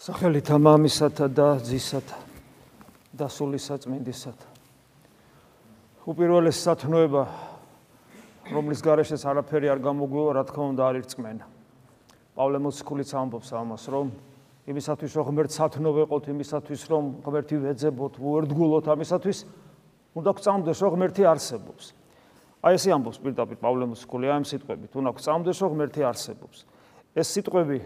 სახელითა მამისათა და ძისათა და სულისაწმინდისათა. უპირველეს სათნოება, რომლის გარეშეც არაფერი არ გამოგვივა, რა თქმა უნდა, არის წმენა. პავლე მოციქულიც ამბობს ამას, რომ იმისათვის რომ ღმერთ სათნო ვეყოთ, იმისათვის რომ ღმერთი ვეძებოთ, უერთგულოთ ამისათვის, უნდა გწამდეს რომ ღმერთი არსებობს. აი ესე ამბობს პირდაპირ პავლე მოციქული ამ სიტყვებით, უნდა გწამდეს რომ ღმერთი არსებობს. ეს სიტყვები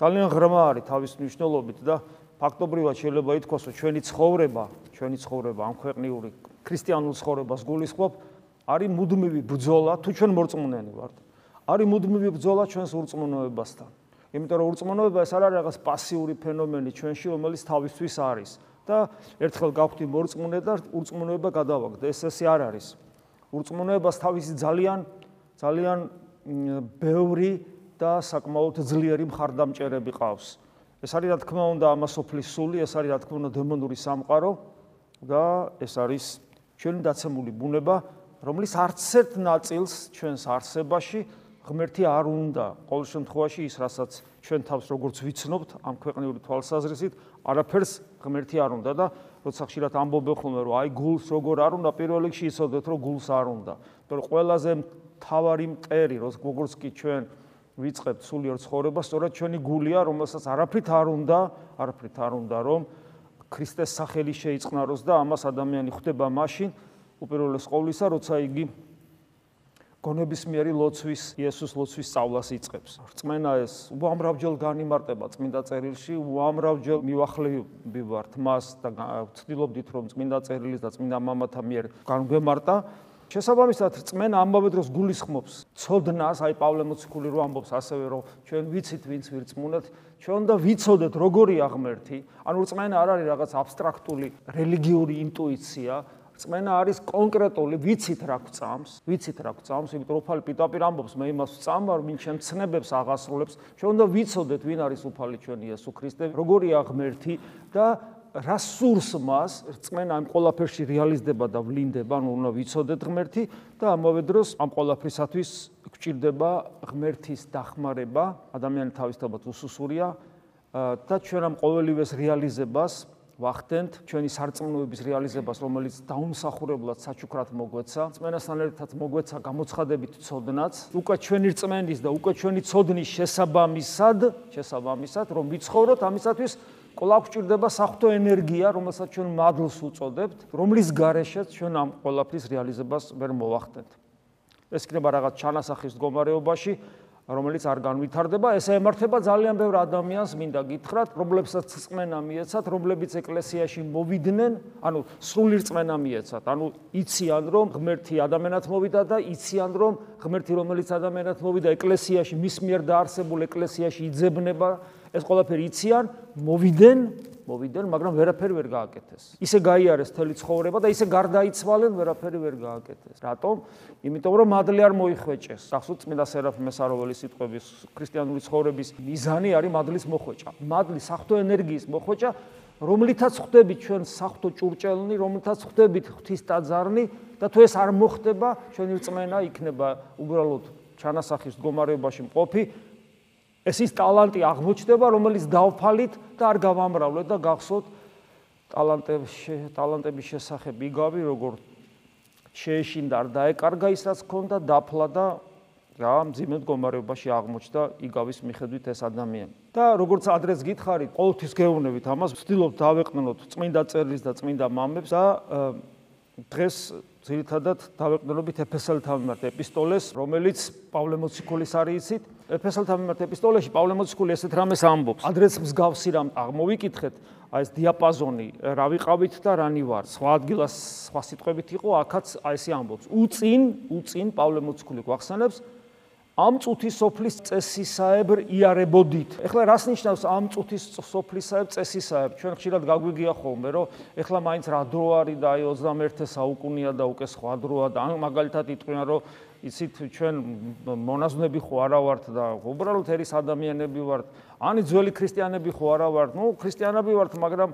ძალიან ღრმა არის თავის მნიშვნელობით და ფაქტობრივად შეიძლება ითქვას, რომ ჩვენი ცხოვრება, ჩვენი ცხოვრება ამ ქვეყნიური ქრისტიანულ ცხოვრებას გულისხმობ, არის მუდმივი ბრძოლა, თუ ჩვენ მორწმუნენი ვართ. არის მუდმივი ბრძოლა ჩვენს ურწმუნოებასთან. იმიტომ რომ ურწმუნოება ეს არ არის რაღაც პასიური ფენომენი ჩვენში, რომელიც თავისთვის არის და ერთხელ გავხდი მორწმუნე და ურწმუნოება გადავაგდე. ეს ესე არ არის. ურწმუნოებას თავისი ძალიან ძალიან ბევრი და საკმაოდ ძლიერი მხარდამჭერები ყავს. ეს არის რა თქმა უნდა ამასופლის სული, ეს არის რა თქმა უნდა დემონური სამყარო და ეს არის ჩვენი დაცემული ბუნება, რომლის არც ერთ ნაწილს ჩვენს არსებაში ღმერთი არ უნდა. ყოველ შემთხვევაში ის, რასაც ჩვენ თავს როგორც ვიცნობთ ამ ქვეყნიური თვალსაზრისით, არაფერს ღმერთი არ უნდა და როცა ხშირად ამბობენ ხოლმე რომ აი გულს როგორ არ უნდა პირველ რიგში იცოდეთ რომ გულს არ უნდა. იმიტომ რომ ყველაზე თავარი მტერი როგორც კი ჩვენ ვიწყებთ სულიერ ცხოვრებას, სწორედ ჩვენი გულია, რომელსაც არაფრით არ უნდა, არაფრით არ უნდა, რომ ქრისტეს სახელი შეიწყნაროს და ამას ადამიანი ხვდება მაშინ, უპირველეს ყოვლისა, როცა იგი გონებისმიერი ლოცვის, იესოს ლოცვის სწავლას იწყებს. რწმენა ეს უამრავჯერ განიმარტება წმინდა წერილში, უამრავჯერ მივახლები ვართ მას და ვცდილობდით რომ წმინდა წერილის და წმინდა მამათა მიერ განგვემარტა. შესაბამისად წმენა ამბავე დროს გულისხმობს ცოდნას, აი პავლე მოციქული რო ამბობს ასევე რომ ჩვენ ვიცით ვინც ვირწმუნეთ, ჩვენ უნდა ვიცოდეთ როგორია ღმერთი. ანუ წმენა არ არის რაღაც აბსტრაქტული რელიგიური ინტუიცია, წმენა არის კონკრეტული, ვიცით რა გვწამს, ვიცით რა გვწამს, იმიტომ რომ უფალი პიტაპირ ამბობს, მე იმას ვწამვარ, ვინ ჩემ ცნებებს აღასრულებს. ჩვენ უნდა ვიცოდეთ ვინ არის უფალი ჩვენი იესო ქრისტე, როგორია ღმერთი და რა სურს მას რწმენა ამ ყოლაფერში რეალიზდება და ვლინდება, ანუ უნდა ვიცოდეთ ღმერთი და ამავე დროს ამ ყოლაფრისათვის გვჭირდება ღმერთის დახმარება, ადამიანის თავისთავად უსუსურია და ჩვენ ამ ყოველივეს რეალიზებას ვახდენთ ჩვენი სარწმუნოების რეალიზებას, რომელიც დაუმსახურებლად საჩუქრად მოგვეცა, წმენასთან ერთად მოგვეცა გამოცხადებით ცოდნაც, უკვე ჩვენი რწმენის და უკვე ჩვენი ცოდნის შესაბამისად, შესაბამისად, რომ ვიცხოვროთ ამისათვის კვლავ გვჭირდება საფრთხო ენერგია, რომელსაც ჩვენ მადლს უწოდებთ, რომლის გარეშეც ჩვენ ამ ყოლაფრის რეალიზებას ვერ მოვახდენთ. ეს იქნება რაღაც ჩანასახის მდგომარეობაში, რომელიც არ განვითარდება, ეს ემართება ძალიან ბევრ ადამიანს, მინდა გითხრათ, რომლებსაც წმენა მიეცათ, რომლებიც ეკლესიაში მოვიდნენ, ანუ სრული წმენა მიეცათ, ანუ იციან რომ ღმერთი ადამიანად მოვიდა და იციან რომ ღმერთი რომელიც ადამიანად მოვიდა ეკლესიაში, მის მიერ დაარსებულ ეკლესიაში იძებნება ეს ყველაფერი იციან, მოვიდნენ, მოვიდნენ, მაგრამ ვერაფერი ვერ გააკეთეს. ისე გაიარეს თელი ცხოვრება და ისე გარდაიცვალენ, ვერაფერი ვერ გააკეთეს. რატომ? იმიტომ რომ მადლი არ მოიხვეჭეს. ახსოვთ წმინდა სერაფიმე საროველის სიტყვების ქრისტიანული ცხოვრების მიზანი არის მადლის მოხვეჭა. მადლის საფრთხო ენერგიის მოხვეჭა, რომლითაც ხვდებით ჩვენ საფრთხო ჭურჭელნი, რომლითაც ხვდებით ღვთის დაძარნი და თუ ეს არ მოხდება, ჩვენი რწმენა იქნება უბრალოდ ჩანასახის მდგომარეობაში მყოფი ეს ის ტალანტი აღმოჩნდება, რომელიც დავფალით და არ გავამრავლეთ და გახსოვთ ტალანტების ტალანტების შესახებ იგავი, როგორ შეეშინდა და დაეკარგა ის რაც ქონდა, დაფლა და რა მძიმე მდგომარეობაში აღმოჩნდა იგავის მიხედვით ეს ადამიანი. და როგორც ადრეს გითხარით, ყოველთვის გეუბნებით ამას, ვცდილობ დავეყნოთ წმინდა წერილს და წმინდა მამებს და დღეს ძირითადად დავეყნობით ეფესელთან მიმართ ეპისტოლეს, რომელიც პავლე მოციქულის არის იცით. ეფესელთან მიმართ ეპისტოლეში პავლე მოციქული ესეთ რამეს ამბობს. ადრეს მსგავსი რამ აღმოვიკითხეთ, აი ეს დიაპაზონი, რა ვიყავით და რანი ვარ. სხვა ადგილას სხვა სიტყვებით იყო, აქაც აი ესე ამბობს. უწინ, უწინ პავლე მოციქული გვახსენებს ამ წუთის სოფლის წესისაებრ იარებოდით. ეხლა რას ნიშნავს ამ წუთის სოფლისაებრ წესისაებრ? ჩვენ ხშირად გაგვიგია ხოლმე, რომ ეხლა მაინც რა დრო არის და აი 21 საუკუნეა და უკვე სხვა დროა და მაგალითად იტყვიან, რომ იცით ჩვენ მონაზვნები ხო არა ვართ და უბრალოდ ერის ადამიანები ვართ. ანი ძველი ქრისტიანები ხო არა ვართ? ნუ ქრისტიანები ვართ, მაგრამ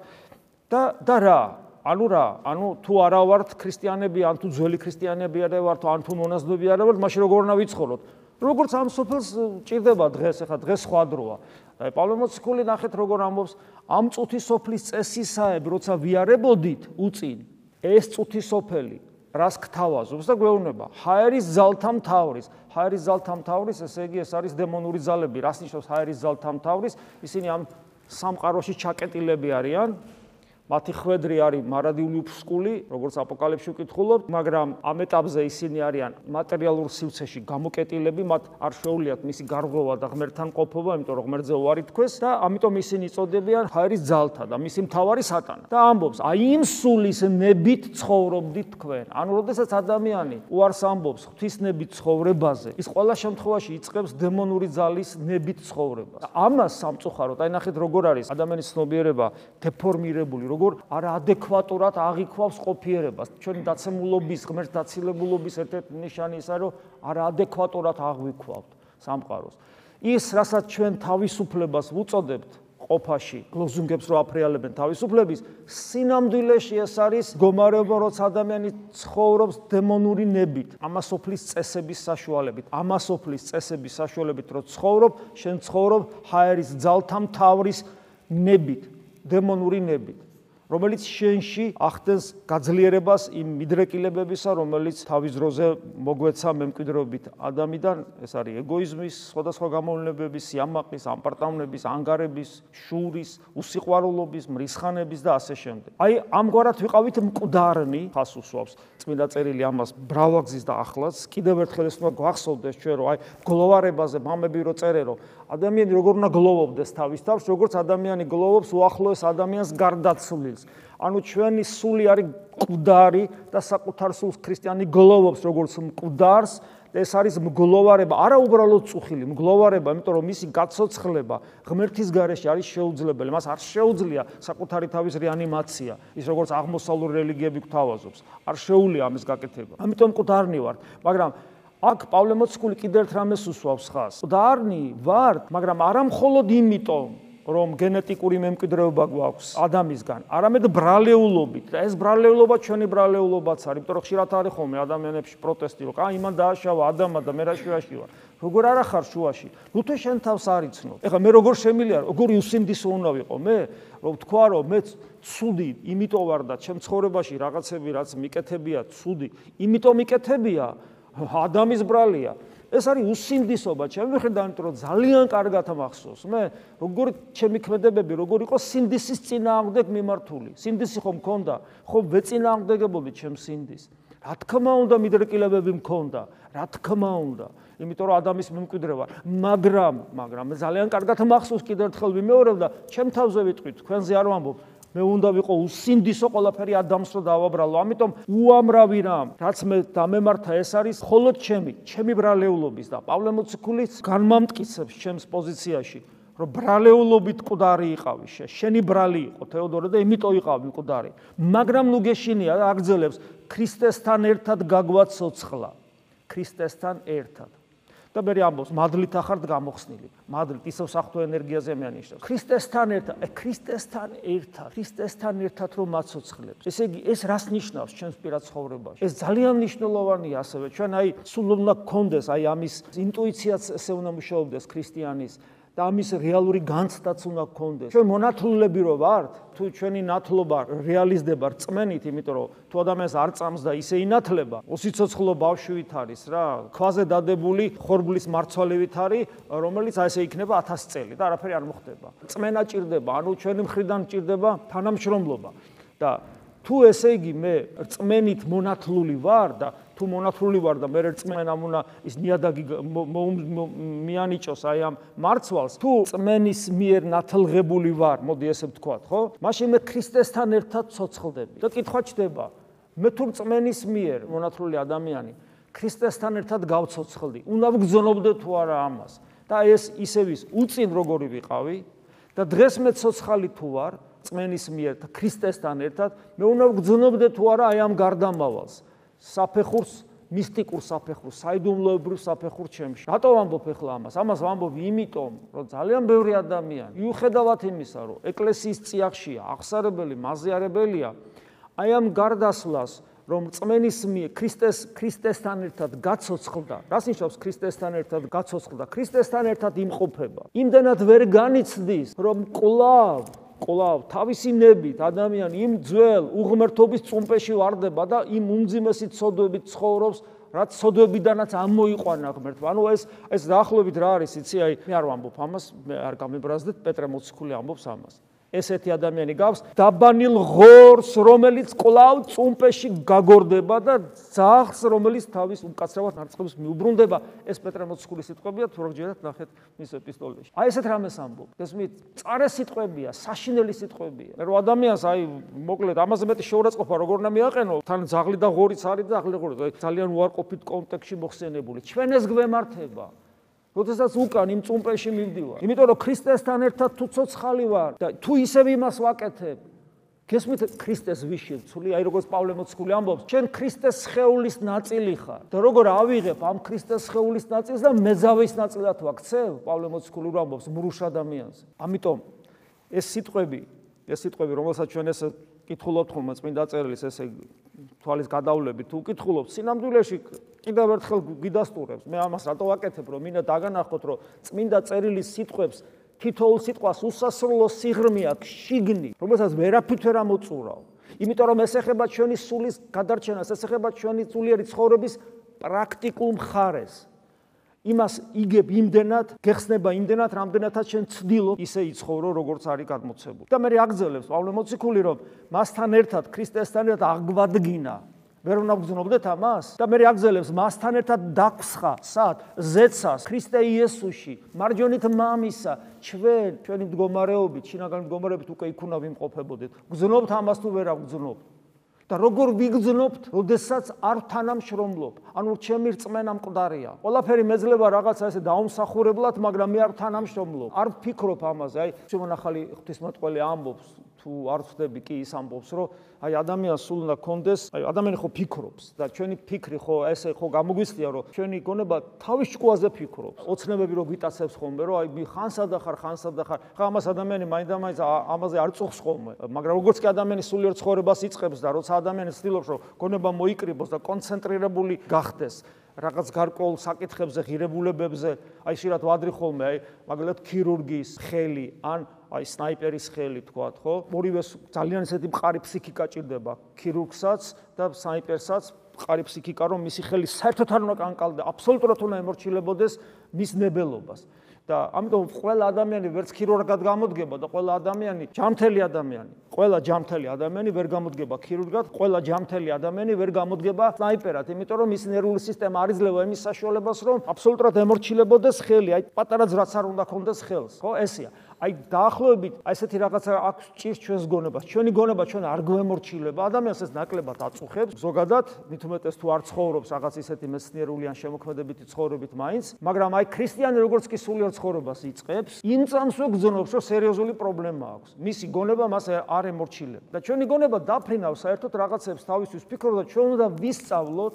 და და რა? ანუ რა? ანუ თუ არა ვართ ქრისტიანები, ან თუ ძველი ქრისტიანები არა ვართ, ან თუ მონაზვნები არა ვართ, მაშინ როგორ უნდა ვიცხოვროთ? როგორც ამ სოფელს ჭირდება დღეს, ახლა დღეს სხვა დროა. აი პავლემოციკული ნახეთ როგორ ამბობს, ამ წუთი სოფლის წესისაებ, როცა ვიარებოდით უწინ, ეს წუთი სოფელი რას გთავაზობს და გვეუბნება. ჰაერის ძალთა მთავრის ჰაერის ძალთა მთავრის ესე იგი ეს არის დემონური ძალები. რას ნიშნავს ჰაერის ძალთა მთავრის ისინი ამ სამყაროში ჩაკეტილები არიან მათი ხვედრი არის მარადიული უფსკული, როგორც აპოკალიფში ვკითხულობ, მაგრამ ამ ეტაპზე ისინი არიან მატერიალურ სივრცეში გამოკეტილები, მათ არ შეუძლიათ მისი გარღვევა და ღმერთთან ყოფობა, იმიტომ რომ ღმერთზე უარი თქოს და ამიტომ ისინი იწოდებიან ჰაერის ძალთა და მისი მთავარი სატანა. და ამბობს, აი იმ სულის ნებით ცხოვრობდით თქვენ. ანუ როდესაც ადამიანი უარს ამბობს ღვთისნებით ცხოვრებაზე, ის ყველა შემთხვევაში იწყებს დემონური ძალის ნებით ცხოვრებას. ამას სამწუხაროდ, აი ნახეთ როგორ არის ადამიანის ცნობიერება დეფორმირებული როგორ არაადეკვატურად აღიქვავს ყოფიერებას. ჩვენი დაცემულობის, ღმერთ დაცილებულობის ერთ-ერთი ნიშანი ისაა, რომ არაადეკვატურად აღვიქვავთ სამყაროს. ის, რასაც ჩვენ თავისუფლებას ვუწოდებთ ყოფაში, გლოზუნგებს რო აფრიალებენ თავისუფლების, სინამდვილეში ეს არის გომარეობა, როცა ადამიანი ცხოვრობს დემონური ნებით, ამასოფლის წესების საშუალებით, ამასოფლის წესების საშუალებით რო ცხოვრობ, შენ ცხოვრობ ჰაერის ძალთა მთავრის ნებით, დემონური ნებით. რომელიც შენში ახდენს გაძლიერებას იმ მიდრეკილებებისა, რომელიც თავის დროზე მოგვეცა მემკვიდრეობით ადამიანიდან, ეს არის ეგოიზმის, სხვადასხვა გამოვლენებების, სიამაყის, ამპარტავნების, ანგარების, შურის, უსიყვარულობის, მრისხანების და ასე შემდეგ. აი, ამგვარად ვიყავით მკვდარნი, ხას უსვავს. წმინდა წერილი ამას ბრავაგზის და ახლაც კიდევ ერთხელ ეს უნდა გვახსოვდეს ჩვენ, რომ აი, გლოვარებაზე მამები რო წერერო, ადამიანი როგორ უნდა გლოვობდეს თავის თავს, როგორც ადამიანი გლოვობს უახლოეს ადამიანს გარდაცვლილს. ანუ ჩვენი სული არის მკვდარი და საკუთარ სულს ქრისტიანი გლოვობს როგორც მკვდარს. ეს არის მგლოვარება, არა უბრალოდ წუხილი, მგლოვარება, იმიტომ რომ მისი გაცოცხლება ღმერთის გარეშე არის შეუძლებელი. მას არ შეუძლია საკუთარი თავის რეანიმაცია, ის როგორც აღმოსავლური რელიგიები გვთავაზობს. არ შეუძლია ამის გაკეთება. ამიტომ მკვდარნი ვარ, მაგრამ აქ პავლე მოციქული კიდევ ერთ რამეს უსვავს ხას. დარნი ვარ, მაგრამ არა მხოლოდ იმიტომ, რომ გენეტიკური მემკვიდრეობა გვაქვს ადამიანისგან, არამედ ბრალეულობით. და ეს ბრალეულობა ჩვენი ბრალეულობაც არის, იმიტომ რომ ხშირად არის ხოლმე ადამიანებში პროტესტი, რომ აი მან დააშავა ადამა და მე რა შუაში ვარ. როგორ არა ხარ შუაში? ნუ თუ შენ თავს არიცნო. ეხლა მე როგორ შემილია, როგორი უსინდისო უნდა ვიყო მე, რომ თქვა რომ მე ცუდი, იმიტომ ვარ და ჩემ ცხოვრებაში რაღაცები რაც მიკეთებია ცუდი, იმიტომ მიკეთებია. ადამის ბრალია. ეს არის უსინდისობა, ჩემი ხედავ, იმიტომ რომ ძალიან კარგად მახსოვს. მე როგორ ჩემი ქმედებები, როგორ იყო სინდისის წინააღმდეგ მიმართული. სინდისი ხომ მქონდა? ხო ვეწინააღმდეგებოდი ჩემ სინდის. რა თქმა უნდა მიდრეკილებები მქონდა, რა თქმა უნდა. იმიტომ რომ ადამიანის მემკვიდრევა, მაგრამ, მაგრამ ძალიან კარგად მახსოვს კიდევ ერთხელ ვიმეორებ და ჩემ თავზე ვიტყვი, თქვენზე არ ვამბობ. მე უნდა ვიყო უსინდისო ყველაფერი ადამიანს რო დავაბრალო. ამიტომ უამრავი რამ, რაც მე დამემართა ეს არის მხოლოდ ჩემი, ჩემი ბრალეულობის და პავლე მოციქულის განმამტკიცებს ჩემს პოზიციაში, რომ ბრალეულობით ყდარი იყავი, შენი ბრალი იყო თეოდორე და იმიტო იყავი ყდარი. მაგრამ ნუ გეშინია და აგზელებს ქრისტესთან ერთად გაგვაცოცხლა. ქრისტესთან ერთად. და მე ამბობს მადლით ახართ გამოხსნილი. მადლით ისევ საფრთხო ენერგიაზე მე ანიშნავს ქრისტესთან ერთად ე ქრისტესთან ერთად ქრისტესთან ერთად რომ მაცოცხლებს ესე იგი ეს რას ნიშნავს ჩვენს პირად ცხოვრებაში? ეს ძალიან მნიშვნელოვანია ასევე. ჩვენ აი სულ უნდა გქონდეს აი ამის ინტუიციაც ესე უნდა მუშაობდეს ქრისტიანის და ამის რეალური განცდაც უნდა გქონდეს. ჩვენ მონათლულები რო ვართ, თუ ჩვენი ნათლობა რეალიზდება რწმენით, იმიტომ რომ თუ ადამიანს არ წამს და ისე ინათლება, უსიცოცხლო ბავშვით არის რა, ქვაზე დადებული ხორბლის მარცვალივით არის, რომელიც აი ესე იქნება 1000 წელი და არაფერი არ მოხდება. წმენა ჭირდება, ანუ ჩვენი მხრიდან ჭირდება თანამშრომლობა. და თუ ესე იგი მე რწმენით მონათლული ვარ და თუ მონათლული ვარ და მე რწმენა უნდა ის ნიადაგი მიანიჭოს აი ამ მარცვალს თუ წმენის მიერ ნათლღებული ვარ მოდი ესე ვთქვათ ხო? მაშინ მე ქრისტესთან ერთად ცოცხლდები და კითხვა ჩდება მე თუ წმენის მიერ მონათლული ადამიანი ქრისტესთან ერთად გავცოცხლდი უნდა ვგზნობდე თუ არა ამას? და ეს ისევის უწინ როგორი ვიყავი? და დღეს მე ცოცხალი თუ ვარ წმენის მიერ და ქრისტესთან ერთად მე უნდა ვგზნობდე თუ არა აი ამ გარდამავალს საფეხურს მისტიკურ საფეხურს, საიდუმლოებრივ საფეხურს ჩემში. რატო ვამბობ ახლა ამას? ამას ვამბობ იმიტომ, რომ ძალიან ბევრი ადამიანი, მიუხედავად იმისა, რომ ეკლესიის წიაღშია, აღსარებელი, მაზიარებელია, აი ამ გარდასვლას რომ წმენის მიერ ქრისტეს ქრისტესთან ერთად გაცოცხლდა. რას ნიშნავს ქრისტესთან ერთად გაცოცხლდა? ქრისტესთან ერთად იმყოფება. იმდანად ვერ განიცდის, რომ ყლავ კვლავ თავისი ნებით ადამიანი იმ ძველ უღმერთობის წუმპეში واردება და იმ უმძიმესი ცოდვებით ცხოვრობს, რაც ცოდვებიდანაც ამოიყვანა ღმერთმა. ანუ ეს ეს დაახლოებით რა არის, იცი, აი მე არ ვამბობ ამას, მე არ გამებრაზდეთ, პეტრე მოციქული ამბობს ამას. ესეთი ადამიანი გავს დაბანილ ღორს, რომელიც კლავ წუმპეში გაგორდება და ძაღს, რომელიც თავის უკაცრავად მარცხებს მიუბრუნდება. ეს პეტრე მოციქულის სიტყვებია, თუ როგორ ნახეთ მის ეპისტოლეში. აი ესეთ რამეს ამბობ. ეს მით წარე სიტყვებია, საშინელი სიტყვებია. მე რო ადამიანს აი მოკლედ ამაზე მეტი შეურაცხყოფა როგორ უნდა მიაყენო? თან ძაღლი და ღორიც არის და ძაღლი ღორი. ძალიან უარყოფით კონტექსში მოხსენებული. ჩვენ ეს გვემართება. როდესაც უკან იმ წუმპეში მივდივარ. იმიტომ რომ ქრისტესთან ერთად თუ ცოცხალი ვარ და თუ ისევ იმას ვაკეთებ, გესმით ქრისტეს ვიშივცული, აი როგორც პავლე მოციქული ამბობს, ჩვენ ქრისტეს სხეულის ნაწილი ხარ. და როგორ ავიღებ ამ ქრისტეს სხეულის ნაწილს და მეძავის ნაწილად ვაქცევ? პავლე მოციქული ამბობს მრუშ ადამიანს. ამიტომ ეს სიტყვები, ეს სიტყვები, რომელსაც ჩვენ ეს კითხულობთ ხოლმე წმინდა წერილის ესე თვალის გადავლებით თუ კითხულობთ სინამდვილეში კიდევ ერთხელ გიდასტურებს მე ამას რატო ვაკეთებ რომ მინდა დაგანახოთ რომ წმინდა წერილის სიტყვებს თითოეულ სიტყვას უსასრულო სიღრმე აქვს შიგნი რომელსაც ვერაფრით ვერ ამოწურავ იმიტომ რომ ეს ეხება ჩვენი სულის გადარჩენას ეს ეხება ჩვენი სულიერი ცხოვრების პრაქტიკულ მხარეს იმას იგებ იმდენად, გეხსნება იმდენად, რამდენადაც შენ ცდილობ ისე იცხოვრო, როგორც არის გადმოცემული. და მე რეაგზელებს პავლე მოციქული, რომ მასთან ერთად ქრისტესთან ერთად აღვადგინა. ვერ უნდა გძნობდეთ ამას? და მე რეაგზელებს მასთან ერთად დაქსხა, სად? ზეცას, ქრისტე იესოში, მარჯვენით მამისა, ჩვენ, ჩვენი მდგომარეობით, შინაგანი მდგომარეობით უკვე იქ უნდა ვიმყოფებოდეთ. გძნობთ ამას თუ ვერ აგძნობთ? და როგორ ვიგზნობთ, როდესაც არ თანამშრომლობ? ანუ ჩემი რწმენა მკვდარია. ყველაფერი მეძლება რაღაცა ესე დაუმსახურებლად, მაგრამ მე არ თანამშრომლობ. არ ვფიქრობ ამაზე. აი, შემონახალი ღვთისმოწყალე ამბობს, თუ არ ვხდები კი ის ამბობს, რომ აი ადამიანს სულ უნდა კონდეს, აი ადამიანი ხო ფიქრობს და ჩვენი ფიქრი ხო ესე ხო გამოგვიცდია, რომ ჩვენი გონება თავის ჭკუაზე ფიქრობს. ოცნებები რო გვიტაცებს ხოლმე, რომ აი ხანსა და ხარ, ხანსა და ხარ. ხა ამას ადამიანი მაინდა-მაინც ამაზე არ წუხს ხოლმე. მაგრამ როგორც კი ადამიანი სულიერ ცხოვრებას იწყებს და როცა ადამიანი ცდილობს, რომ გონება მოიკრიბოს და კონცენტრირებული გახდეს, რაღაც გარკვეულ საკითხებზე, ღირებულებებზე, აი შეიძლება ვადრი ხოლმე, აი მაგალითად ქირურგის ხელი ან აი სნაიპერის ხელი თქვათ, ხო? ორივეს ძალიან ესეთი მყარი ფსიქიკა ჭირდება, ქირურგსაც და სნაიპერსაც მყარი ფსიქიკა, რომ მისი ხელი საერთოდ არ უნდა კანკალდა, აბსოლუტურად უნდა ემორჩილებოდეს მის ნებელობას. და ამიტომ ყველა ადამიანი ვერც ქირურგად გამოდგება და ყველა ადამიანი ჯამთელი ადამიანი ყველა ჯამთელი ადამიანი ვერ გამოდგება ქირურგად ყველა ჯამთელი ადამიანი ვერ გამოდგება სნაიპერად იმიტომ რომ ის ნერვული სისტემა არ იძლევა იმის საშუალებას რომ აბსოლუტურად ემორჩილებოდეს ხელი აი პატარა ძრაც არ უნდა ქონდეს ხელს ხო ესეა აი დაახლოებით აი ესეთი რაღაცა აქვს ჭირს ჩვენს გონებას. ჩვენი გონება ჩვენ არ გვემორჩილება, ადამიანს ეს ნაკლებად აწუხებს. ზოგადად, მით უმეტეს თუ არ ცხოვრობს რაღაც ისეთი მეცნიერული ან შემოქმედებითი ცხოვრებით მაინც, მაგრამ აი ქრისტიანი როგორც კი სულიერ ცხოვრებას იწყებს, იმ წამს უგზნობს, რომ სერიოზული პრობლემა აქვს. მისი გონება მას არ ემორჩილება. და ჩვენი გონება დაფრინავს საერთოდ რაღაცებს თავისთვის ფიქრობ და ჩვენ უნდა ვისწავლოთ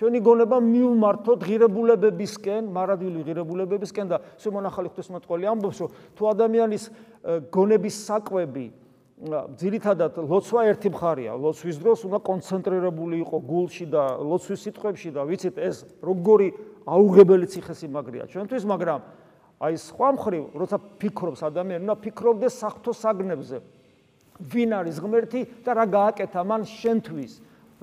ჩვენი გონება მიუმართოთ ღირებულებებისკენ, მარადილი ღირებულებებისკენ და სიმონახალი ღვთისმოწყალე ამბობს, რომ თუ ადამიანის გონების საკვები ძირითადად ლოცვა ერთი მხარია, ლოცვის დროს უნდა კონცენტრირებული იყოს გულში და ლოცვის სიტყვებში და ვიცით ეს როგორი აუღებელი ციხესიმაგრეა ჩვენთვის, მაგრამ აი სხვა მხრივ, როცა ფიქრობს ადამიანი, უნდა ფიქრობდეს საფრთხო საგნებზე. ვინ არის ღმერთი და რა გააკეთა მან შენთვის,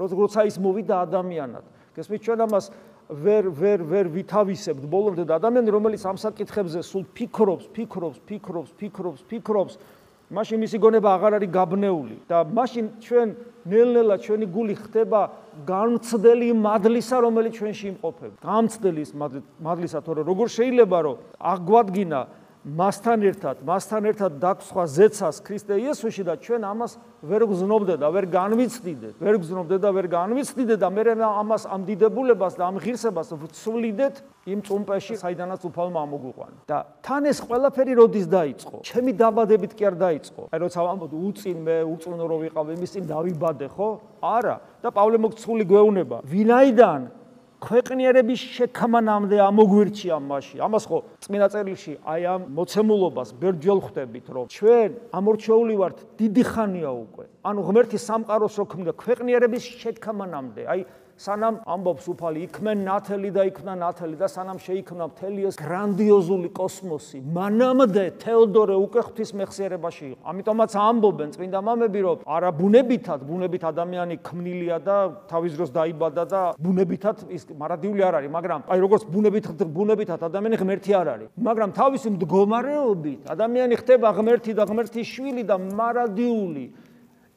როცა ის მოვიდა ადამიანად. გესმით ჩვენ ამას ვერ ვერ ვერ ვითავისებთ ბოლომდე და ადამიანი რომელიც ამ საკითხებზე სულ ფიქრობს, ფიქრობს, ფიქრობს, ფიქრობს, ფიქრობს, მაშინ მისი გონება აღარ არის გაბნეული და მაშინ ჩვენ ნელ-ნელა ჩვენი გული ხდება გამწდელი მადლისა, რომელიც ჩვენში იმყოფება. გამწდელი ის მადლისა, თორე როგორ შეიძლება რომ აღვადგინა მასთან ერთად, მასთან ერთად დაგსხვა ზეცას ქრისტე იესოში და ჩვენ ამას ვერ გზნობდე და ვერ განვიცდიდეთ, ვერ გზნობდე და ვერ განვიცდიდე და მე ამას ამ დიდებულებას და ამ ღირსებას ვცვლიდეთ იმ წუმპეში, საიდანაც უფალმა ამოგვიყვანა. და თან ეს ყველაფერი როდის დაიწყო? ჩემი დაბადებით კი არ დაიწყო. აი როცა ამბობ უწინ მე უწუნო რო ვიყავ იმის წინ დავიბადე, ხო? არა. და პავლე მოგცული გვეუბნება, ვინაიდან ქვეყნიერების შექმნამდე ამოგვირჩია მასში. ამას ხო წმინდა წერილში აი ამ მოცემულობას ბერჯელ ხვდებით, რომ ჩვენ ამორჩეული ვართ დიდი ხანია უკვე. ანუ ღმერთის სამყაროს რო ქმნიდა ქვეყნიერების შექმნამდე. აი სანამ ამბობს უფალი იქმენ ნათელი და იქნა ნათელი და სანამ შეიქმნა მთელი ეს გრანდიოზული კოსმოსი. მანამდე თეოდორე უკვე ღვთის მეხსიერებაში იყო. ამიტომაც ამბობენ წმინდა მამები რომ არა ბუნებითად ბუნებით ადამიანი ქმნილია და თავის დროს დაიბადა და ბუნებითად ის მარადიული არ არის მაგრამ აი როგორც ბუნებით ბუნებითად ადამიანი ღმერთი არ არის. მაგრამ თავისი მდგომარეობით ადამიანი ხდება ღმერთი და ღმერთის შვილი და მარადიული.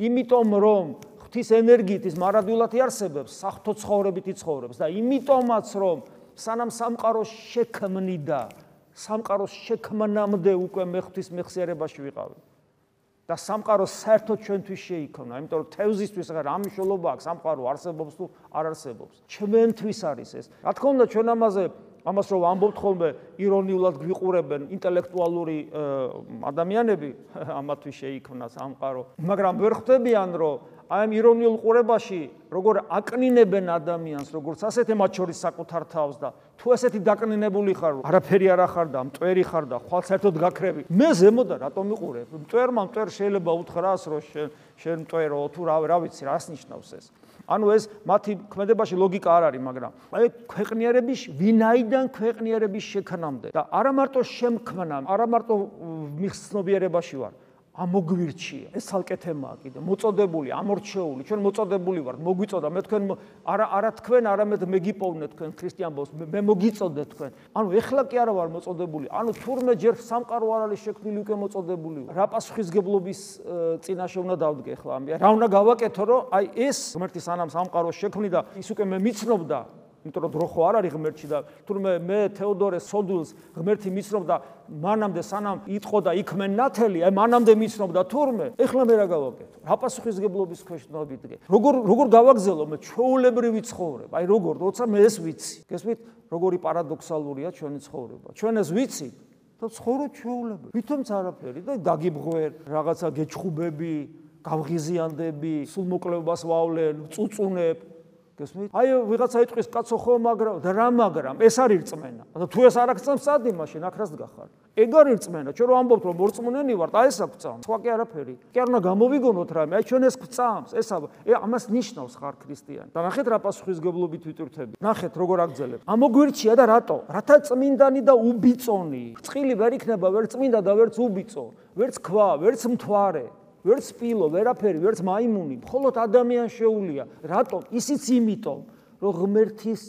იმიტომ რომ ღვთის ენერგიით ის მარადულად იარსებებს, საფრთხო ცხოვრებით იცხოვრებს და იმიტომაც რომ სანამ სამყაროს შექმნიდა, სამყაროს შექმნამდე უკვე მე ღვთის მეხსიერებაში ვიყავი. და სამყარო საერთოდ ჩვენთვის შეიქმნა, იმიტომ რომ თევზისთვის აღარ ამიშოლობა აქვს, სამყარო არსებობს თუ არ არსებობს. ჩვენთვის არის ეს. რა თქმა უნდა, ჩვენ ამაზე ამას რომ ამბობთ ხოლმე ირონიულად გვიყურებენ ინტელექტუალური ადამიანები, ამათვის შეიქმნა სამყარო, მაგრამ ვერ ხვდებიან რომ აი ამ ირონიულ ყურებაში როგორ აკნინებენ ადამიანს როგორც ასეთი მათ შორის საკუთარ თავს და თუ ესეთი დაკნინებული ხარ არაფერი არ ახარ და მტვერი ხარ და ხვალ საერთოდ გაქრები. მე ზემოდა რატომ მიყურე მტვერმა მტვერ შეიძლება უთხრას რომ შენ შენ მტვერო თუ რა რა ვიცი რას ნიშნავს ეს? ანუ ეს მათი ქმედებაში ლოგიკა არ არის მაგრამ აი ქვეყნიერების ვინაიდან ქვეყნიერების შექმნამდე და არა მარტო შემქმნა არა მარტო მიხსნობიერებაში ვარ ამოგვირჩია. ეს ცალკე თემაა კიდე. მოწოდებული, ამორჩეული. ჩვენ მოწოდებული ვართ, მოგვიწოდა. მე თქვენ არა არა თქვენ, არამედ მე გიპოვნე თქვენ ქრისტიან ბოს. მე მოგიწოდე თქვენ. ანუ ეხლა კი არა ვარ მოწოდებული. ანუ თურმე ჯერ სამყარო არ არის შექმნილი უკვე მოწოდებული. რა პასუხისგებლობის წინაშე უნდა დავდგე ხლა ამბია. რა უნდა გავაკეთო, რომ აი ეს ღმერთის ანამ სამყაროს შექმნიდა, ის უკვე მე მიცნობდა იმიტომ რომ დრო ხო არ არის ღმერთში და თურმე მე თეოდორე სოდულს ღმერთი მიცნობდა მანამდე სანამ იტყო და იქმენ ნათელი აი მანამდე მიცნობდა თურმე ეხლა მე რა გავაკეთო? რა პასუხისგებლობის ქვეშ დავიდგე როგორ როგორ გავაგზელო მე ჩაოლებრივი ცხოვრება? აი როგორ როცა მე ეს ვიცი. გესმით? როგორი პარადოქსალურია ჩვენი ცხოვრება? ჩვენ ეს ვიცი და ცხოვრო ჩაოლებრივ ვითომც არაფერი და დაგიბღვერ რაღაცა გეჩხუბები გავღიზიანდები სულ მოკლებას ვავლენ წუწუნებ გესმით? აი ვიღაცა იტყვის კაცო ხო მაგრამ და რა მაგრამ ეს არის რწმენა. და თუ ეს არ აქცემს სადი მაშინ აკრას დგახარ. ეგ არის რწმენა. ჩვენ რო ამბობთ რომ მორწმუნენი ვართ, აი ეს აქცემს. სხვა კი არაფერი. კი არ უნდა გამოვიგონოთ რამე. აი ჩვენ ეს გვწამს. ეს ამას ნიშნავს ხარ ქრისტიანი. და ნახეთ რა პასუხისგებლობით ვიტვირთები. ნახეთ როგორ აგძელებ. ამოგვირჩია და რატო? რათა წმინდანი და უბიწონი. წილი ვერ იქნება ვერ წმინდა და ვერც უბიწო. ვერც ქვა, ვერც მთვარე. ვერც სპილო, ვერაფერი, ვერც მაიმუნი, მხოლოდ ადამიანს შეუულია. რატომ? ისიც იმიტომ, რომ ღმერთის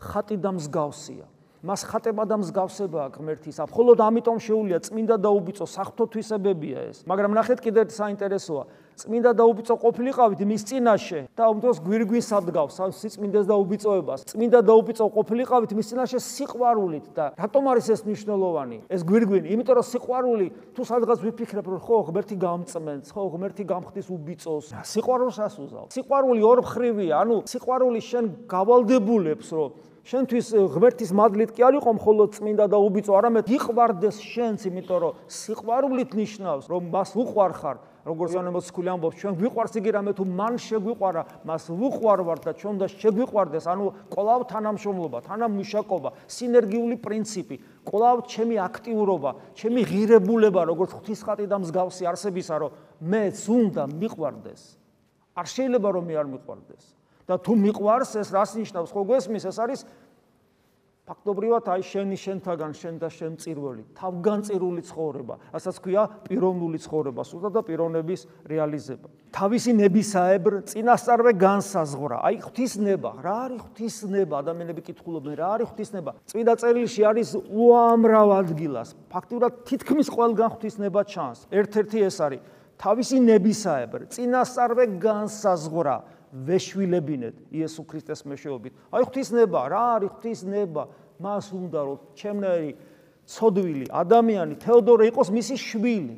ხატი და მსგავსია. მას ხატება და მსგავსება აქვს ღმერთისა. მხოლოდ ამიტომ შეუულია წმინდა და უბიწო საფრთხო თვისებებია ეს. მაგრამ ნახეთ კიდევ საინტერესოა. წმინდა და უბიწო ყოფილიყავით მის წინაშე და უმდროს გვირგვინს ადგავს სიწმინდეს და უბიწოებას. წმინდა და უბიწო ყოფილიყავით მის წინაშე სიყვარულით და რატომ არის ეს მნიშვნელოვანი? ეს გვირგვინი, იმიტომ რომ სიყვარული თუ სადღაც ვიფიქრებ რომ ხო ღმერთი გამწმენს, ხო ღმერთი გამხდის უბიწოს. სიყვარულს ასუზავ. სიყვარული ორმხრივია, ანუ სიყვარული შენ გავალდებულებს რომ შენთვის ღმერთის მადლით კი არ იყო მხოლოდ წმინდა და უბიწო, არამედ იყვარდეს შენც, იმიტომ რომ სიყვარულით ნიშნავს, რომ მას უყვარხარ, როგორც იოანე მოციქული ამბობს, ჩვენ გვიყვარს იგი რამე თუ მან შეგვიყვარა, მას ვუყვარ ვარ და ჩვენ და შეგვიყვარდეს, ანუ ყოლავ თანამშრომლობა, თანამუშაკობა, სინერგიული პრინციპი, ყოლავ ჩემი აქტიურობა, ჩემი ღირებულება, როგორც ღვთისხატი და მსგავსი არსებისა, რომ მეც უნდა მიყვარდეს. არ შეიძლება რომ მე არ მიყვარდეს. და თუ მიყვარს, ეს რას ნიშნავს? ხო გვესმის, ეს არის ფაქტობრივად აი შენი შენთაგან შენ და შენ წირველი თავგანწირული ცხოვრება ასაც ქვია პიროვნული ცხოვრება სულთა და პიროვნების რეალიზება. თავისი ნებისაებრ წინასწარვე განსაზღვრა. აი ღვთისნება რა არის ღვთისნება? ადამიანები კითხულობენ რა არის ღვთისნება? წმინდა წერილში არის უამრავ ადგილას. ფაქტობრივად თითქმის ყველგან ღვთისნება ჩანს. ერთ-ერთი ეს არის. თავისი ნებისაებრ წინასწარვე განსაზღვრა ვეშვილებინეთ იესო ქრისტეს მეშვეობით. აი ღვთისნება, რა არის ღვთისნება? მას უნდა რომ ჩემნაირი ცოდვილი ადამიანი თეოდორე იყოს მისი შვილი.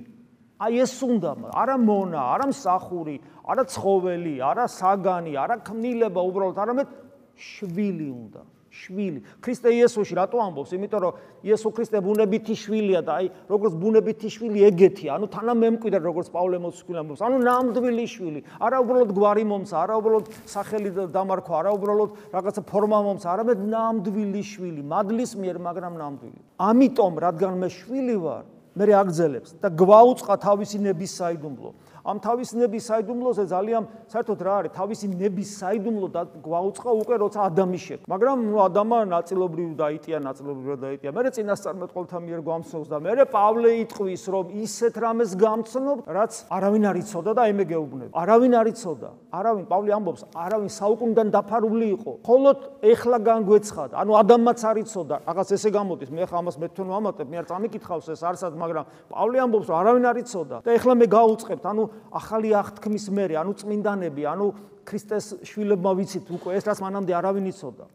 აი ეს უნდა, არა მონა, არა მსახური, არა ცხოველი, არა საგანი, არა ქმნილება, უბრალოდ არამედ შვილი უნდა. შვილი. ქრისტე იესოში რატო ამბობს? იმიტომ რომ იესო ქრისტე ბუნებითი შვილია და აი როგორც ბუნებითი შვილი ეგეთი, ანუ თანამემკვიდრე როგორც პავლე მოციქული ამბობს, ანუ ნამდვილი შვილი. არა უბრალოდ გვარი მომცა, არა უბრალოდ სახელი დამარქვა, არა უბრალოდ რაღაცა ფორმა მომცა, არამედ ნამდვილი შვილი, მადლის მიერ, მაგრამ ნამდვილი. ამიტომ რადგან მე შვილი ვარ, მე აგძელებს და გვაუწყა თავისი ნების საიდუმლო. ამ თავის ნების საიდუმლოზე ძალიან საერთოდ რა არის? თავისი ნების საიდუმლო და გვაუწყა უკვე როცა ადამი შექმნა. მაგრამ ადამა ნაწილობრივ დაიტია ნაწილობრივ დაიტია. მე წინასწარმეტყველთა მიერ გვამცნობს და მე პავლე იტყვის რომ ისეთ რამეს გამცნობ რაც არავინ არ იცოდა და ემე გეუბნება არავინ არ იცოდა. არავინ პავლე ამბობს არავინ საუკუნიდან დაფარული იყო. ხოლოდ ეხლა განგვეცხადა ანუ ადამაც არ იცოდა. რაღაც ესე გამოდის. მე ხა ამას მე თვითონ ვამატებ მე არ წამიკითხავს ეს არსად მაგრამ პავლე ამბობს რომ არავინ არ იცოდა და ეხლა მე გაუწყებთ. ანუ ახალი აღთქმის მერე, ანუ წმინდანები, ანუ ქრისტეს შვილებმა ვიცით უკვე ეს რაც მანამდე არავინ იცოდა.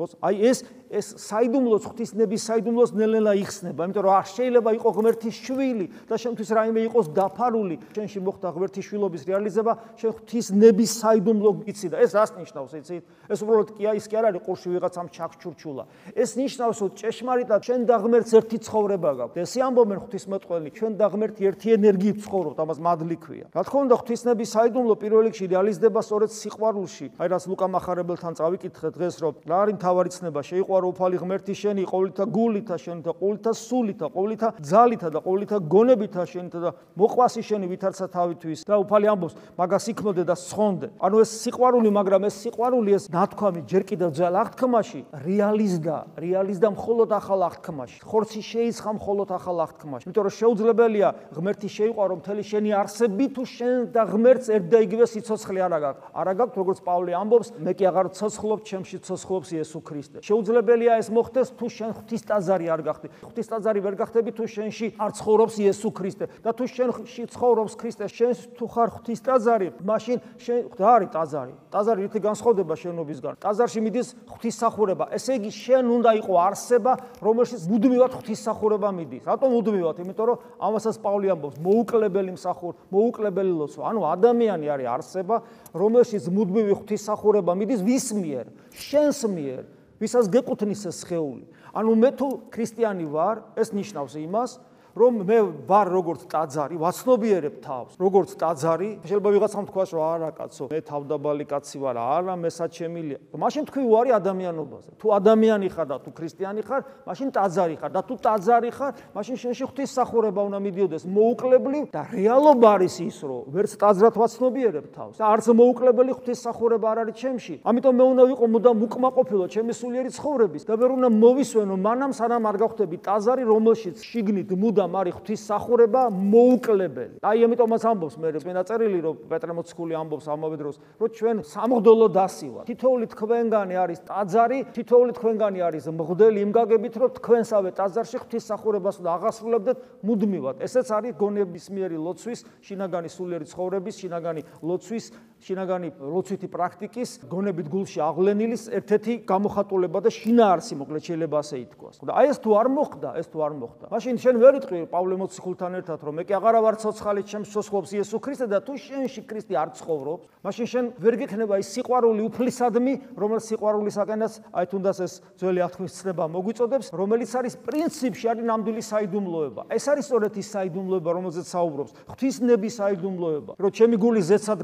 ხო? აი ეს ეს საიდუმლოს ღვთისნების საიდუმლოს ნელ-ნელა იხსნება, იმიტომ რომ არ შეიძლება იყოს ღმერთის შვილი და შენთვის რაიმე იყოს დაფარული, შენში მოხდა ღმერთის შვილობის რეალიზება, შენ ღვთისნების საიდუმლო გიცი და ეს რას ნიშნავს, იცით? ეს უბრალოდ კი ის კი არ არის ყურში ვიღაცამ ჩაქჩურჩულა. ეს ნიშნავს, რომ ჭეშმარიტად შენ და ღმერთს ერთი ცხოვრება გაქვს. ესე ამბობენ ღვთისმეტყველი, ჩვენ და ღმერთი ერთი ენერგიით ცხოვრობთ, ამას მადლი ქვია. რა თქმა უნდა, ღვთისნების საიდუმლო პირველ რიგში რეალიზდება სწორედ სიყვარულში. აი რას ლუკა מחარებელთან წავიკითხე დღეს, რომ არის თავარი ცნება, შეიყვა უყარო უფალი ღმერთი შენი ყოვლითა გულითა შენი და ყოვლითა სულითა ყოვლითა ძალითა და ყოვლითა გონებითა შენი და მოყვასი შენი ვითარცა თავითვის და უფალი ამბობს მაგას იქნოდე და სხონდე. ანუ ეს სიყვარული მაგრამ ეს სიყვარული ეს ნათქვამი ჯერ კიდევ ძალ აღთქმაში რეალიზდა რეალიზდა მხოლოდ ახალ აღთქმაში. ხორცი შეიცხა მხოლოდ ახალ აღთქმაში. იმიტომ რომ შეუძლებელია ღმერთი შეიყვარო მთელი შენი არსები თუ შენ და ღმერთს ერთ და იგივე სიცოცხლე არ აგაქვს. არ აგაქვს როგორც პავლე ამბობს მე კი აღარ ცოცხლობ ჩემში ცოცხლობს იესო ქრისტე შეუძლებელია ეს მოხდეს თუ შენ ღვთის ტაძარი არ გახდე. ღვთის ტაძარი ვერ გახდები თუ შენში არ ცხოვრობს იესო ქრისტე და თუ შენში ცხოვრობს ქრისტე, შენ თუ ხარ ღვთის ტაძარი, მაშინ შენ არის ტაძარი? ტაძარი რითი განსხვავდება შენობისგან? ტაძარში მიდის ღვთისმსახურება. ესე იგი შენ უნდა იყო არსება, რომელშიც მუდმივად ღვთისმსახურება მიდის. რატომ მუდმივად? იმიტომ რომ ამასაც პავლე ამბობს, მოუკლებელი მსახურ, მოუკლებელი ლოცვა. ანუ ადამიანი არის არსება, რომელშიც მუდმივი ღვთისმსახურება მიდის ვის მიერ? შენს მიერ. ვისაც გეკუთნის ეს სხეული. ანუ მე თუ ქრისტიანი ვარ, ეს ნიშნავს იმას, რომ მე ვარ როგორც ტაძარი, ვაცნობიერებ თავს, როგორც ტაძარი, შეიძლება ვიღაცამ თქვას, რომ არა კაცო, მე თავდაბალი კაცი ვარ, არა მე საჩემილია. მაშინ თქვი უარი ადამიანობაზე. თუ ადამიანი ხარ და თუ ქრისტიანი ხარ, მაშინ ტაძარი ხარ და თუ ტაძარი ხარ, მაშინ შენში ღვთის სახურება უნდა მიდიოდეს, მოუკლებლი და რეალობა არის ის, რომ ვერც ტაძრად ვაცნობიერებ თავს და არც მოუკლებელი ღვთის სახურება არ არის ჩემში. ამიტომ მე უნდა ვიყო მუდამ უკმაყოფილო ჩემი სულიერი ცხოვრების და ვერ უნდა მოვისვენო მანამ სანამ არ გავხდები ტაძარი, რომელშიც შიგნით მუდამ მუდამ არის ღვთისმსახურება მოუკლებელი. აი ამიტომაც ამბობს მე წმინდა წერილი რომ პეტრე მოციქული ამბობს ამავე დროს რომ ჩვენ სამღდოლო დასი ვართ. თითოეული თქვენგანი არის ტაძარი, თითოეული თქვენგანი არის მღდელი იმ გაგებით რომ თქვენსავე ტაძარში ღვთისმსახურებას უნდა აღასრულებდეთ მუდმივად. ესეც არის გონებისმიერი ლოცვის, შინაგანი სულიერი ცხოვრების, შინაგანი ლოცვის, შინაგანი ლოცვითი პრაქტიკის გონებით გულში აღლენილის ერთ-ერთი გამოხატულება და შინაარსი მოკლედ შეიძლება ასე ითქვას. და აი ეს თუ არ მოხდა, ეს თუ არ მოხდა. მაშინ შენ ვერ იტყვი პავლე მოციქულთან ერთად რომ მე კი აღარა ვარ ცოცხალი ჩემს სოცხლობს იესო ქრისტე და თუ შენში ქრისტე არ ცხოვრობს მაშინ შენ ვერ გექნება ის სიყვარული უფლისადმი რომელიც სიყვარულისაკენაც აი თუნდაც ეს ძველი აღთქმის ცნება მოგვიწოდებს რომელიც არის პრინციპში არის ნამდვილი საიდუმლოება ეს არის სწორედ ის საიდუმლოება რომელზეც საუბრობს ღვთისნების საიდუმლოება რომ ჩემი გული ზეცად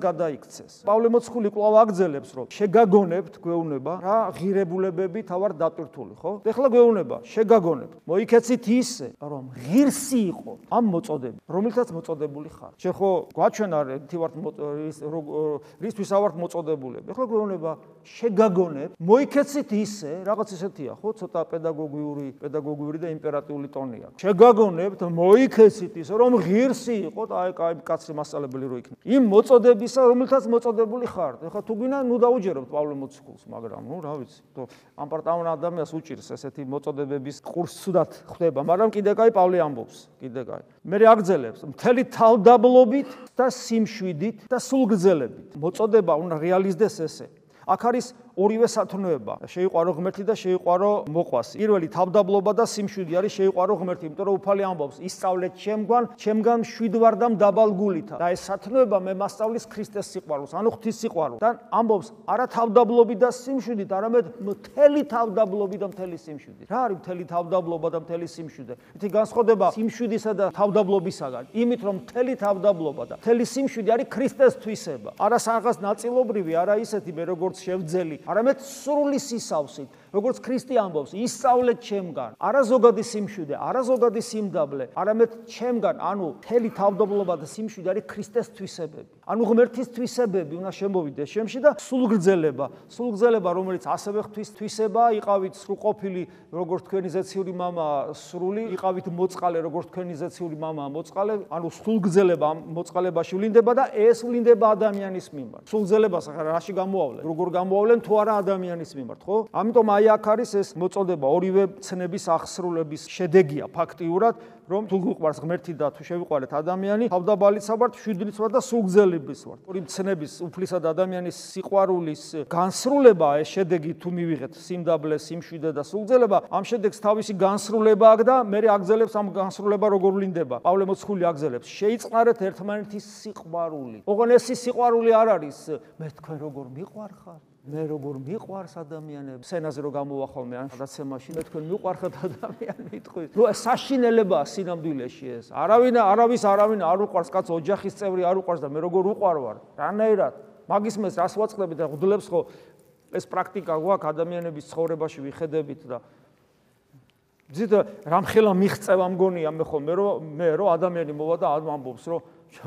გადაიქცეს პავლე მოციქული კვლავ აგძელებს რომ შეგაგონებთ გვეუბნება რა ღირებულებები თავარ დატვირთული ხო ეხლა გვეუბნება შეგაგონებთ მოიქეცით ისე რომ ღირ ვერსი იყო ამ მოწოდები, რომელთაც მოწოდებული ხარ. შენ ხო გვაჩვენა ერთი ვართ რისთვის ავართ მოწოდებულები. ეხლა გვეუბნება შეგაგონებ, მოიქეცით ისე, რაღაც ისეთია, ხო, ცოტა პედაგოგიური, პედაგოგიური და იმპერატიული ტონი აქვს. შეგაგონებთ, მოიქეცით ისე, რომ ღირსი იყო და აი კაცი მასწავლებელი რო იქნება. იმ მოწოდებისა, რომელთაც მოწოდებული ხართ. ეხლა თუ გინდა ნუ დაუჯერებთ პავლე მოციქულს, მაგრამ ნუ რა ვიცი, თო ამ პარტავან ადამიანს უჭირს ესეთი მოწოდებების ყურს ცუდად ხდება, მაგრამ კიდე კაი პავლე ამბობს, კიდე კაი. მე აგრძელებს მთელი თავდაბლობით და სიმშვიდით და სულგრძელებით. მოწოდება უნდა რეალიზდეს ესე. აქ არის ორივე სათნოება. შეიყვარო ღმერთი და შეიყვარო მოყვასი. პირველი თავდაბლობა და სიმშვიდი არის შეიყვარო ღმერთი, იმიტომ რომ უფალი ამბობს: "ისწავლეთ ჩემგან, ჩემგან მშვიდვარ და მდაბალგულითა." და ეს სათნოება მე მასწავლის ქრისტეს სიყვარულს, ანუ ღვთის სიყვარულს. და ამბობს: "არა თავდაბლობი და სიმშვიდით, არამედ მთელი თავდაბლობი და მთელი სიმშვიდით." რა არის მთელი თავდაბლობა და მთელი სიმშვიდე? ითი განსხვავდება სიმშვიდისა და თავდაბლობისაგან. იმით რომ მთელი თავდაბლობა და მთელი სიმშვიდე არის ქრისტეს თვისება. არა საღას ნაწილობრივი, არა ისეთი მე როგორც შევძელი, არამედ სრული სისავსით. როგორც ქრისტე ამბობს, ისწავლეთ ჩემგან. არა ზოგადი სიმშვიდე, არა ზოგადი სიმდაბლე, არამედ ჩემგან, ანუ მთელი თავდაბლობა და სიმშვიდე არის ქრისტეს თვისებები. ანუ ღმერთის თვისებები უნდა შემოვიდეს შემში და სულგრძელება, სულგრძელება, რომელიც ასევე ღვთის თვისება, იყავით სრულყოფილი, როგორც თქვენი ზეციური мама, სრული, იყავით მოწყალე, როგორც თქვენი ზეციური мама, მოწყალე, ანუ სულგრძელება მოწყალებაში ვლინდება და ეს ვლინდება ადამიანის მიმართ. სულგრძელებას ახლა რაში გამოავლენ? როგორ გამოავლენ თუ არა ადამიანის მიმართ, ხო? ამიტომ აი აქ არის ეს მოწოდება ორივე ცნების აღსრულების შედეგია ფაქტიურად რომ თუ გვიყვარს ღმერთი და თუ შევიყვარეთ ადამიანი თავდაბალიც ვართ შვიდიც ვართ და სულგზელიბის ვართ. ორი ცნების უფლისა და ადამიანის სიყვარულის განსრულება ეს შედეგი თუ მივიღეთ სიმდაბლე სიმშვიდე და სულგზელება ამ შედეგს თავისი განსრულება აქვს და მე აგზელებს ამ განსრულება როგორ ვლინდება? პავლე მოცხული აგზელებს შეიწყარეთ ერთმანეთის სიყვარული ოღონ ეს სიყვარული არ არის მე თქვენ როგორ მიყვარხარ მე როგორ მიყვარს ადამიანებს, სცენაზე რო გამოვახალმე ან სადაცემაში, მე თქვენ მიყვარხათ ადამიანები თქვი. ნუ ეს საშინელებაა სინამდვილეში ეს. არავინ არავის არავინ არ უყვარს კაც ოჯახის წევრი არ უყვარს და მე როგორ უყვარ ვარ? რანაირად? მაგის მეს რას ვაწყდებით და ღვდლებს ხო ეს პრაქტიკა გვაქვს ადამიანების ცხოვრებაში ვიხედებით და ძით რამხელა მიღწევა მგონია მე ხო მე რომ მე რომ ადამიანი მოვა და ამბობს რომ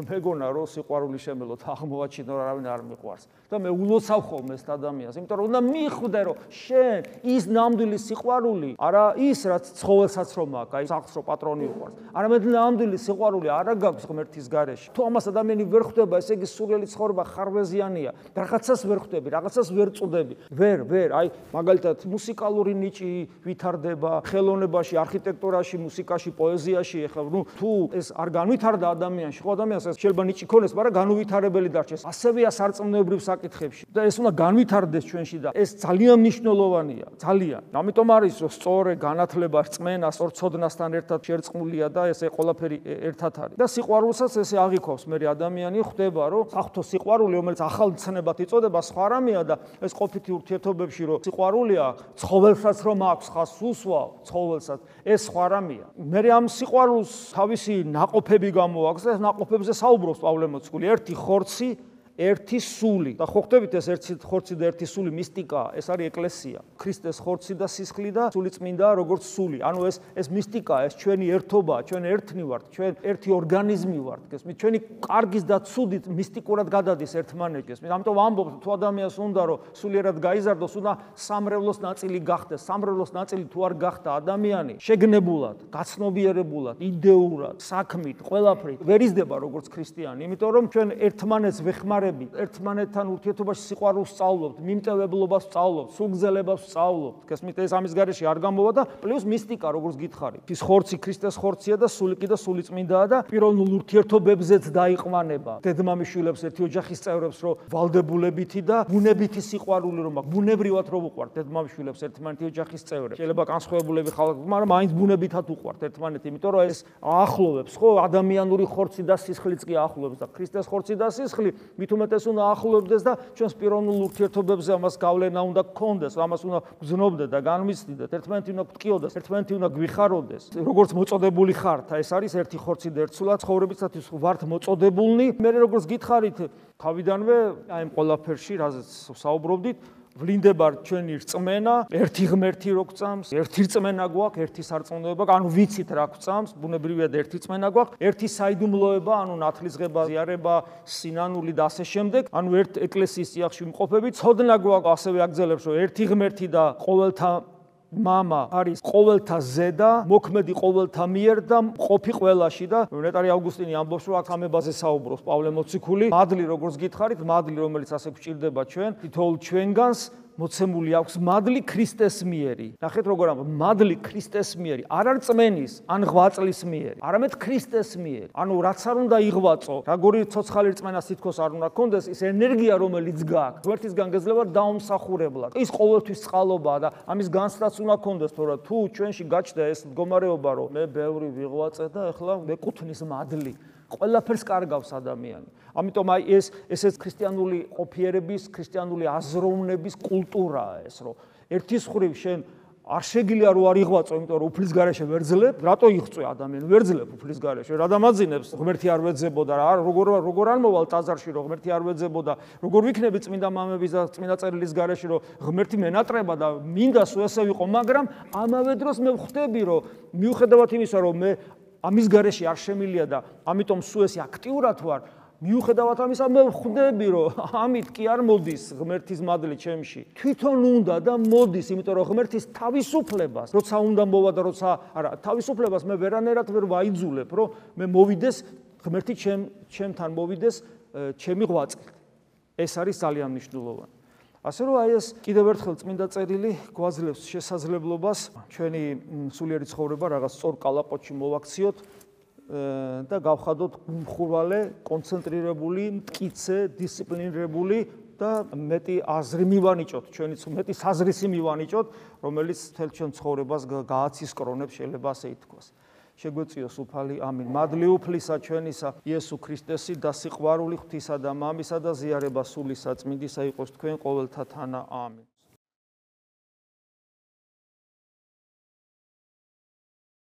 მეგონა რომ სიყვარული შემელოთ აღმოაჩინო რა არავინ არ მიყვარს. და მე ულოცავ ხოლმე ეს ადამიანს იმიტომ რომ უნდა მიხვდე რომ შენ ის ნამდვილი სიყვარული არა ის რაც ცხოველსაც რომ აქვს აი სახს რო პატრონი უყვარს არამედ ნამდვილი სიყვარული არა გაქვს ღმერთის გარეშე. თუ ამას ადამიანი ვერ ხვდება ესე იგი სურვილი ცხოვრება ხარვეზიანია. რაღაცას ვერ ხვდები რაღაცას ვერ წუდები ვერ ვერ აი მაგალითად მუსიკალური ნიჭი ვითარდება ხელოვნებაში არქიტექტურაში მუსიკაში პოეზიაში ეხლა ნუ თუ ეს არ განვითარდა ადამიანში ხო ადამიანს ფინანსას შეიძლება ნიჭი ქონდეს, მაგრამ განუვითარებელი დარჩეს. ასევე ასარწმუნოებრივ საკითხებში. და ეს უნდა განვითარდეს ჩვენში და ეს ძალიან მნიშვნელოვანია, ძალიან. ამიტომ არის სწორე განათლება, რწმენა, სწორცოდნასთან ერთად შერწყმულია და ესე ყველაფერი ერთად არის. და სიყვარულსაც ესე აღიქოვს მე ადამიანი ხვდება, რომ საფრთხო სიყვარული, რომელიც ახალ ცნებად იწოდება, სხვა რამეა და ეს ყოფითი ურთიერთობებში რომ სიყვარულია, ცხოველსაც რომ აქვს ხას უსვავ, ცხოველსაც, ეს სხვა რამეა. მე ამ სიყვარულს თავისი ناقოფები გამოაქვს და ეს ناقოფები ხორცებზე საუბრობს პავლე მოციქული. ერთი ხორცი ერთი სული. და ხო ხვდებით ეს ერთი ხორცი და ერთი სული? მისტიკა. ეს არის ეკლესია. ქრისტეს ხორცი და სისხლი და სული წმინდა როგორც სული. ანუ ეს ეს მისტიკა ეს ჩვენი ერთობა ჩვენ ერთნი ვართ ჩვენ ერთი ორგანიზმი ვართ გესმით? ჩვენი კარგის და ცუდით მისტიკურად გადადის ერთმანეთს გესმით? ამიტომ ამბობთ თუ ადამიანს უნდა რომ სულიერად გაიზარდოს უნდა სამრევლოს ნაწილი გახდეს. სამრევლოს ნაწილი თუ არ გახდა ადამიანი შეგნებულად გაცნობიერებულად იდეურად საქმით ყველაფრით ვერ იზრდება როგორც ქრისტიანი იმიტომ რომ ჩვენ ერთმანეთს ვეხმარებთ ხარები ერთმანეთთან ურთიერთობაში სიყვარულს სწავლობთ, მიმტევებლობას სწავლობთ, სულგზელებას სწავლობთ. გესმით ეს ამის გარეშე არ გამოვა და პლუს მისტიკა როგორც გითხარი. ის ხორცი ქრისტეს ხორცია და სული კიდე სული წმინდაა და პიროვნულ ურთიერთობებზეც დაიყვანება. დედმამიშვილებს ერთი ოჯახის წევრებს რო ვალდებულებითი და ბუნებითი სიყვარული რომ აქვს, ბუნებრივად რო უყვართ დედმამიშვილებს ერთმანეთი ოჯახის წევრებს. შეიძლება განსხვავებულები ხალხი, მაგრამ მაინც ბუნებითად უყვართ ერთმანეთი, იმიტომ რომ ეს ახლოვებს, ხო, ადამიანური ხორცი და სისხლიც კი ახლოვებს და ქრისტეს ხორცი და სისხლი მით უმეტეს უნდა ახლობდეს და ჩვენს პიროვნულ ურთიერთობებზე ამას გავლენა უნდა გქონდეს, ამას უნდა გზნობდეთ და განმისდიდეთ, ერთმანეთი უნდა გტკიოდეს, ერთმანეთი უნდა გვიხაროდეს. როგორც მოწოდებული ხართ, ეს არის ერთი ხორცი და ერთსულა ცხოვრებისათვის ვართ მოწოდებულნი. მე როგორც გითხარით, თავიდანვე აი ამ ყველაფერში, რაზეც საუბრობდით, ვლინდება ჩვენი რწმენა, ერთი ღმერთი რო გწამს, ერთი რწმენა გვაქვს, ერთი სარწმუნოება, ანუ ვიცით რა გწამს, ბუნებრივია და ერთი რწმენა გვაქვს, ერთი საიდუმლოება, ანუ ნათლისღება, ზიარება, სინანული და ასე შემდეგ, ანუ ერთ ეკლესიის წიაღში ვიმყოფები, ცოდნა გვაქვს, ასევე აგზელებს, რომ ერთი ღმერთი და ყოველთა мама არის ყოველთა ზედა, მოქმედი ყოველთა მიერ და ყოფი ყველაში და ნეტარი ავგუსტინი ამბობს რომ აქ ამებაზე საუბრობს პავლე მოციქული. მადლი როგორც გითხარით, მადლი რომელიც ასე გვჭირდება ჩვენ, თითოეულ ჩვენგანს მოცემული აქვს მადლი ქრისტეს მიერი. ნახეთ როგორ ამ მადლი ქრისტეს მიერი, არ არ წმენის, ან ღვაწლის მიერი, არამედ ქრისტეს მიერი. ანუ რაც არ უნდა იღვაწო, რაგორი ცოცხალი რწმენა სითქოს არ უნდა კონდეს, ის ენერგია რომელიც გაქვს, ღმერთისგან გეძლება დაუმსახურებლად. ის ყოველთვის წყალობაა და ამის განსწრაც უნდა კონდეს, თორე თუ ჩვენში გაჩნდა ეს მდგომარეობა, რომ მე ბევრი ვიღვაწე და ეხლა მეკუთვნის მადლი. ყველაფერს კარგავს ადამიანი. ამიტომ აი ეს ესეც ქრისტიანული ყოფიერების, ქრისტიანული აზროვნების კულტურაა ეს, რომ ერთის ხრივ შენ არ შეგიძლია რო არ იღვაწო, იმიტომ რომ უფლის garaშე ვერ ძლებ, რატო იღწვე ადამიანი? ვერ ძლებ უფლის garaშე. რა დამაძინებს? ღმერთი არ ვეძებოდა რა, როგორ როგორ არ მოვალ ტაძარში, რომ ღმერთი არ ვეძებოდა. როგორ ვიქნები წმინდა მამების და წმინდა წერილის garaშე, რომ ღმერთი მენატრება და მინდა სულ ესე ვიყო, მაგრამ ამავე დროს მე ვხვდები, რომ მიუხედავად იმისა, რომ მე ამის garaში არ შემილია და ამიტომ სულ ესე აქტიურად ვარ მიუხედავად ამისა მე ვხვდები რომ ამით კი არ მოდის ღმერთის მადლი ჩემში. თვითონ უნდა და მოდის იმიტომ რომ ღმერთის თავისუფლებას როცა უნდა მოვა და როცა არა თავისუფლებას მე ვერანერად ვერ ვაიძულებ რომ მე მოვიდეს ღმერთი ჩემ ჩემთან მოვიდეს ჩემი ღვაწლით ეს არის ძალიან მნიშვნელოვანი ასე რომ აი ეს კიდევ ერთხელ წმინდა წერილი გვაძლევს შესაძლებლობას ჩვენი სულიერი ცხოვრება რაღაც სწორ კალაპოტში მოვაქციოთ და გავხადოთ ხურვალე, კონცენტრირებული, მткиცე, დისციპლინირებული და მეტი აზრი მივანიჭოთ, ჩვენიც მეტი საზრისი მივანიჭოთ, რომელიც თელ ჩვენ ცხოვრებას გააცისკრონებს, შეიძლება ასე ითქვას. შეგვეციოს უფალი ამინ. მადლი უფლისა ჩვენისა იესო ქრისტესი და სიყვარული ღვთისა და მამისა და ზიარება სული საწმინდისა იყოს თქვენ ყოველთა თანა. ამინ